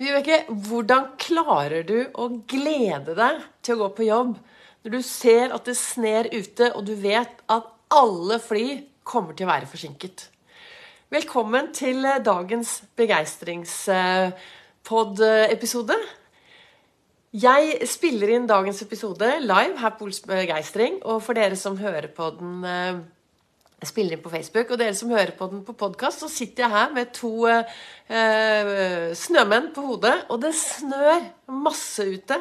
Vibeke, hvordan klarer du å glede deg til å gå på jobb når du ser at det sner ute, og du vet at alle fly kommer til å være forsinket? Velkommen til dagens begeistringspod-episode. Jeg spiller inn dagens episode live her på Ols Begeistring, og for dere som hører på den eh, spiller inn på Facebook. Og dere som hører på den på podkast, så sitter jeg her med to eh, snømenn på hodet. Og det snør masse ute.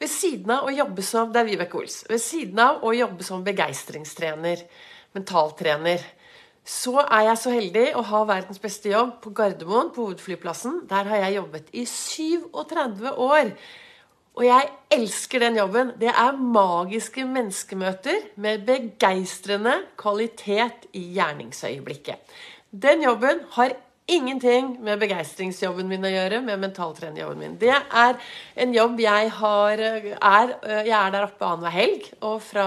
Ved siden av å jobbe som det er Vibeke Ols, ved siden av å jobbe som begeistringstrener, mentaltrener, så er jeg så heldig å ha verdens beste jobb på Gardermoen, på hovedflyplassen. Der har jeg jobbet i 37 år. Og jeg elsker den jobben. Det er magiske menneskemøter med begeistrende kvalitet i gjerningsøyeblikket. Den jobben har ingenting med begeistringsjobben min å gjøre, med mentaltrenerjobben min. Det er en jobb jeg har er, Jeg er der oppe annenhver helg, og fra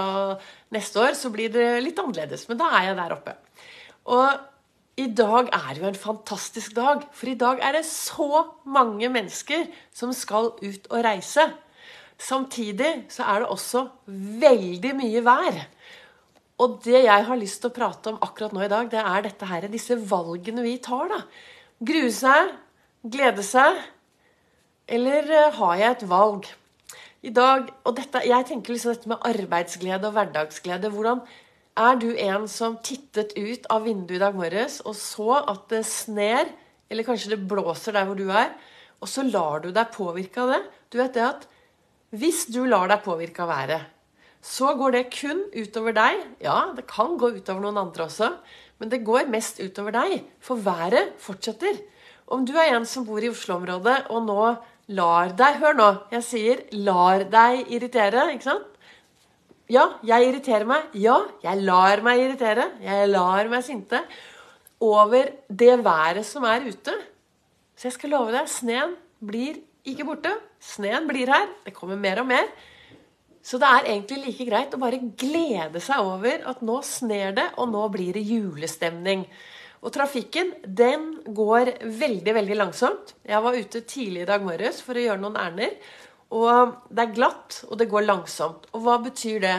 neste år så blir det litt annerledes. Men da er jeg der oppe. Og i dag er jo en fantastisk dag, for i dag er det så mange mennesker som skal ut og reise. Samtidig så er det også veldig mye vær. Og det jeg har lyst til å prate om akkurat nå i dag, det er dette her, disse valgene vi tar. da. Grue seg, glede seg, eller uh, har jeg et valg? I dag, og dette, Jeg tenker liksom dette med arbeidsglede og hverdagsglede. Hvordan er du en som tittet ut av vinduet i dag morges og så at det sner, eller kanskje det blåser der hvor du er, og så lar du deg påvirke av det? Du vet det at hvis du lar deg påvirke av været, så går det kun utover deg. Ja, det kan gå utover noen andre også, men det går mest utover deg. For været fortsetter. Om du er en som bor i Oslo-området og nå lar deg Hør nå, jeg sier 'lar deg irritere', ikke sant? Ja, jeg irriterer meg. Ja, jeg lar meg irritere. Jeg lar meg sinte over det været som er ute. Så jeg skal love deg, sneen blir ikke borte. Sneen blir her. Det kommer mer og mer. Så det er egentlig like greit å bare glede seg over at nå sner det, og nå blir det julestemning. Og trafikken den går veldig veldig langsomt. Jeg var ute tidlig i dag morges for å gjøre noen ærender. Og det er glatt, og det går langsomt. Og hva betyr det?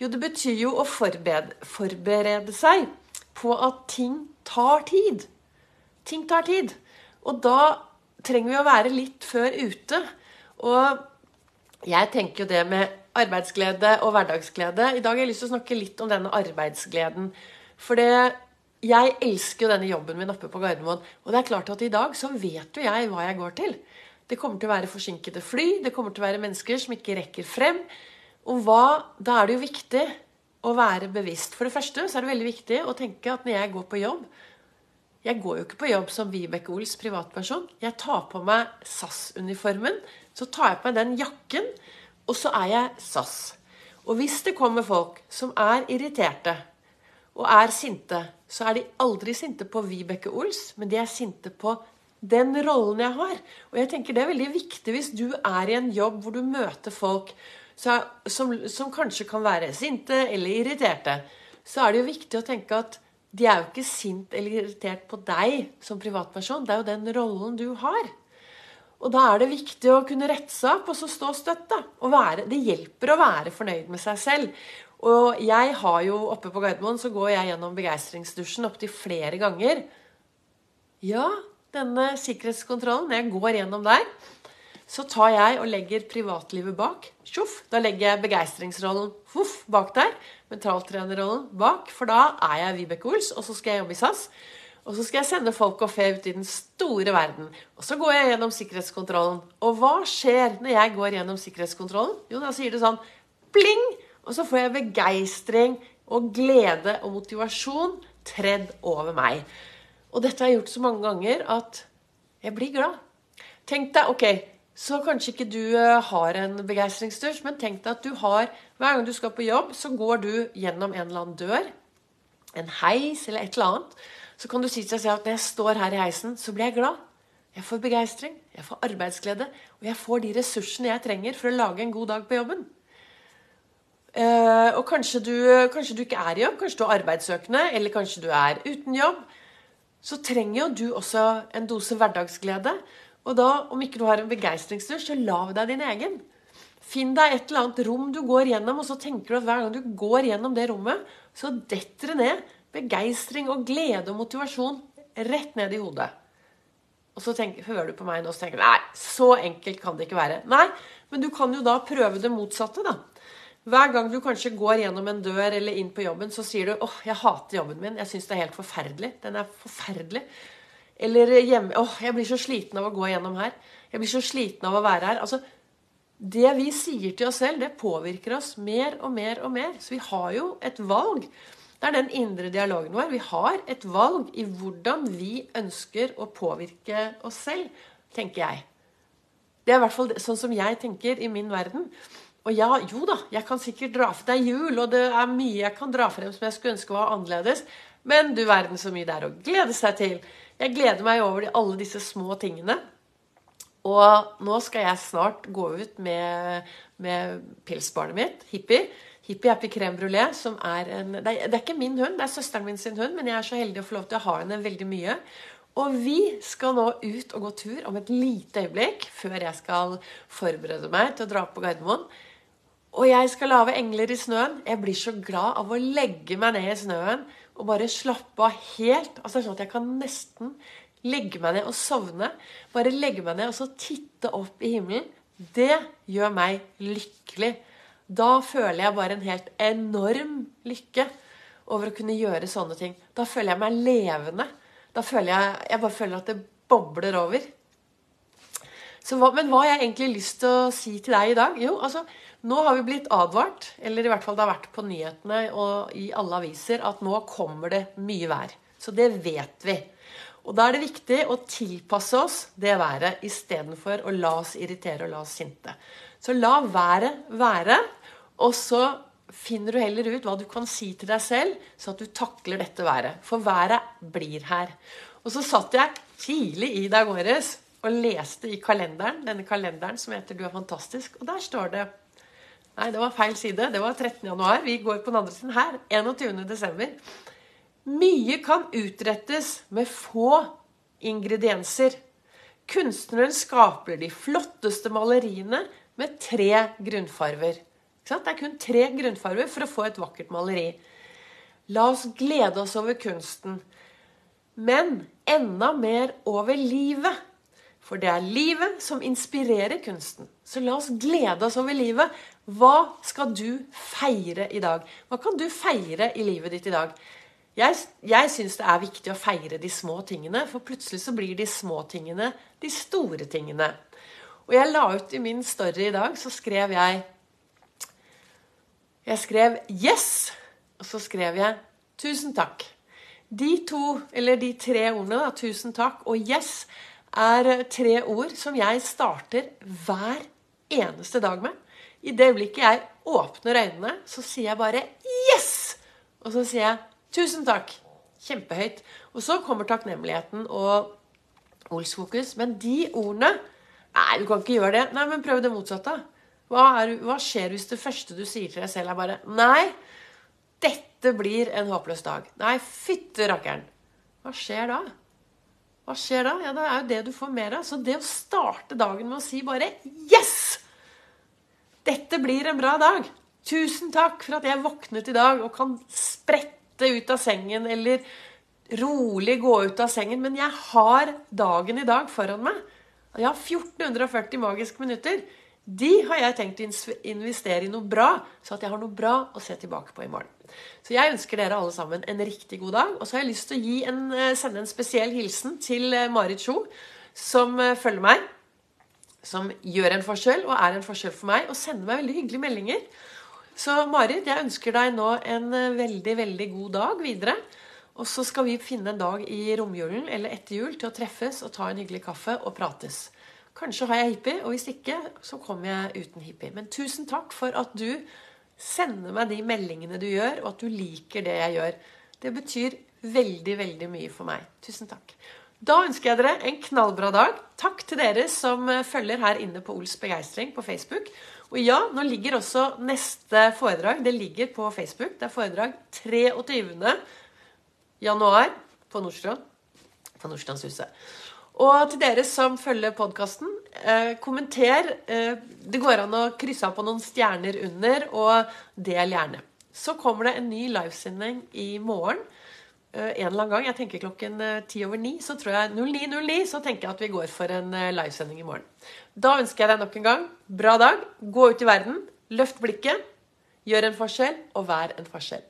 Jo, det betyr jo å forberede, forberede seg på at ting tar tid. Ting tar tid. Og da trenger vi å være litt før ute. Og jeg tenker jo det med arbeidsglede og hverdagsglede. I dag har jeg lyst til å snakke litt om denne arbeidsgleden. For det, jeg elsker jo denne jobben min oppe på Gardermoen. Og det er klart at i dag så vet jo jeg hva jeg går til. Det kommer til å være forsinkede fly, det kommer til å være mennesker som ikke rekker frem. Og hva, da er det jo viktig å være bevisst. For det første så er det veldig viktig å tenke at når jeg går på jobb, jeg går jo ikke på jobb som Vibeke Ols privatperson. Jeg tar på meg SAS-uniformen. Så tar jeg på meg den jakken, og så er jeg SAS. Og hvis det kommer folk som er irriterte og er sinte, så er de aldri sinte på Vibeke Ols, men de er sinte på den rollen jeg har. Og jeg tenker det er veldig viktig hvis du er i en jobb hvor du møter folk som, som kanskje kan være sinte eller irriterte. Så er det jo viktig å tenke at de er jo ikke sint eller irritert på deg som privatperson. Det er jo den rollen du har. Og da er det viktig å kunne rette seg opp og så stå støtt. Det hjelper å være fornøyd med seg selv. Og jeg har jo oppe på Gardermoen så går jeg gjennom begeistringsdusjen opptil flere ganger. Ja, denne sikkerhetskontrollen. når Jeg går gjennom der. Så tar jeg og legger privatlivet bak. Tjoff. Da legger jeg begeistringsrollen voff, bak der. Mentaltrenerrollen bak. For da er jeg Vibeke Ols, og så skal jeg jobbe i SAS. Og så skal jeg sende folk og fe ut i den store verden. Og så går jeg gjennom sikkerhetskontrollen. Og hva skjer når jeg går gjennom sikkerhetskontrollen? Jo, da sier det sånn pling! Og så får jeg begeistring og glede og motivasjon tredd over meg. Og dette har jeg gjort så mange ganger at jeg blir glad. Tenk deg, ok, så kanskje ikke du eh, har en begeistringsdusj, men tenk deg at du har Hver gang du skal på jobb, så går du gjennom en eller annen dør, en heis eller et eller annet. Så kan du si til deg selv at når jeg står her i heisen, så blir jeg glad. Jeg får begeistring, jeg får arbeidsglede, og jeg får de ressursene jeg trenger for å lage en god dag på jobben. Uh, og kanskje du, kanskje du, ikke er i jobb, kanskje du er arbeidssøkende, eller kanskje du er uten jobb. Så trenger jo du også en dose hverdagsglede. Og da, om ikke du har en begeistringsdusj, så lag deg din egen. Finn deg et eller annet rom du går gjennom, og så tenker du at hver gang du går gjennom det rommet, så detter det ned begeistring og glede og motivasjon rett ned i hodet. Og så tenker, hører du på meg nå og tenker nei, så enkelt kan det ikke være. Nei, men du kan jo da prøve det motsatte, da. Hver gang du kanskje går gjennom en dør eller inn på jobben, så sier du 'Åh, jeg hater jobben min. Jeg syns det er helt forferdelig. Den er forferdelig.' Eller hjemme 'Åh, jeg blir så sliten av å gå gjennom her. Jeg blir så sliten av å være her.' Altså, det vi sier til oss selv, det påvirker oss mer og mer og mer. Så vi har jo et valg. Det er den indre dialogen vår. Vi har et valg i hvordan vi ønsker å påvirke oss selv, tenker jeg. Det er i hvert fall sånn som jeg tenker i min verden. Og ja, jo da, jeg kan sikkert dra for deg jul, og det er mye jeg kan dra frem som jeg skulle ønske var annerledes. Men du verden så mye det er å glede seg til. Jeg gleder meg over alle disse små tingene. Og nå skal jeg snart gå ut med, med pilsbarnet mitt, Hippie. Hippie Happy Crème Brulé, som er en det er, det er, ikke min hund, det er søsteren min sin hund, men jeg er så heldig å få lov til å ha henne veldig mye. Og vi skal nå ut og gå tur om et lite øyeblikk før jeg skal forberede meg til å dra på Gardermoen. Og jeg skal lage engler i snøen. Jeg blir så glad av å legge meg ned i snøen og bare slappe av helt. Altså sånn at jeg kan nesten legge meg ned og sovne. Bare legge meg ned og så titte opp i himmelen. Det gjør meg lykkelig. Da føler jeg bare en helt enorm lykke over å kunne gjøre sånne ting. Da føler jeg meg levende. Da føler jeg, jeg bare føler at det bobler over. Hva, men hva har jeg egentlig lyst til å si til deg i dag? Jo, altså, nå har vi blitt advart, eller i hvert fall det har vært på nyhetene og i alle aviser, at nå kommer det mye vær. Så det vet vi. Og da er det viktig å tilpasse oss det været istedenfor å la oss irritere og la oss sinte. Så la været være, og så finner du heller ut hva du kan si til deg selv, så at du takler dette været. For været blir her. Og så satt jeg tidlig i dag morges og leste i kalenderen, denne kalenderen som heter 'Du er fantastisk', og der står det Nei, det var feil side. Det var 13. januar. Vi går på den andre siden her. 21. desember. Mye kan utrettes med få ingredienser. Kunstneren skaper de flotteste maleriene med tre grunnfarver. Det er kun tre grunnfarver for å få et vakkert maleri. La oss glede oss over kunsten, men enda mer over livet. For det er livet som inspirerer kunsten. Så la oss glede oss over livet. Hva skal du feire i dag? Hva kan du feire i livet ditt i dag? Jeg, jeg syns det er viktig å feire de små tingene, for plutselig så blir de små tingene de store tingene. Og jeg la ut i min story i dag, så skrev jeg Jeg skrev 'yes', og så skrev jeg 'tusen takk'. De to, eller de tre ordene, da, 'tusen takk' og 'yes', er tre ord som jeg starter hver eneste dag med. I det øyeblikket jeg åpner øynene, så sier jeg bare 'yes'! Og så sier jeg Tusen takk. Kjempehøyt. Og så kommer takknemligheten og Olsfokus. Men de ordene Nei, du kan ikke gjøre det. Nei, men prøv det motsatte. Hva, er, hva skjer hvis det første du sier til deg selv, er bare Nei, dette blir en håpløs dag. Nei, fytte rakkeren. Hva skjer da? Hva skjer da? Ja, det er jo det du får mer av. Så det å starte dagen med å si bare Yes! Dette blir en bra dag. Tusen takk for at jeg våknet i dag og kan sprette ut av sengen eller rolig gå ut av sengen. Men jeg har dagen i dag foran meg. Jeg har 1440 magiske minutter. De har jeg tenkt å investere i noe bra, så at jeg har noe bra å se tilbake på i morgen. Så jeg ønsker dere alle sammen en riktig god dag. Og så har jeg lyst til å en, eh, sende en spesiell hilsen til eh, Marit Sjo, som eh, følger meg. Som gjør en forskjell og er en forskjell for meg, og sender meg veldig hyggelige meldinger. Så Marit, jeg ønsker deg nå en veldig, veldig god dag videre. Og så skal vi finne en dag i romjulen eller etter jul til å treffes og ta en hyggelig kaffe og prates. Kanskje har jeg hippie, og hvis ikke, så kommer jeg uten hippie. Men tusen takk for at du sender meg de meldingene du gjør, og at du liker det jeg gjør. Det betyr veldig, veldig mye for meg. Tusen takk. Da ønsker jeg dere en knallbra dag. Takk til dere som eh, følger her inne på Ols begeistring på Facebook. Og ja, nå ligger også neste foredrag det ligger på Facebook. Det er foredrag 23. januar på Nordstrand. På Nordstrandshuset. Og til dere som følger podkasten, eh, kommenter. Eh, det går an å krysse av på noen stjerner under, og del gjerne. Så kommer det en ny livesending i morgen. Eh, en eller annen gang, jeg tenker klokken eh, ti over ni, så tror jeg 09.09, så tenker jeg at vi går for en eh, livesending i morgen. Da ønsker jeg deg nok en gang bra dag. Gå ut i verden, løft blikket, gjør en forskjell, og vær en forskjell.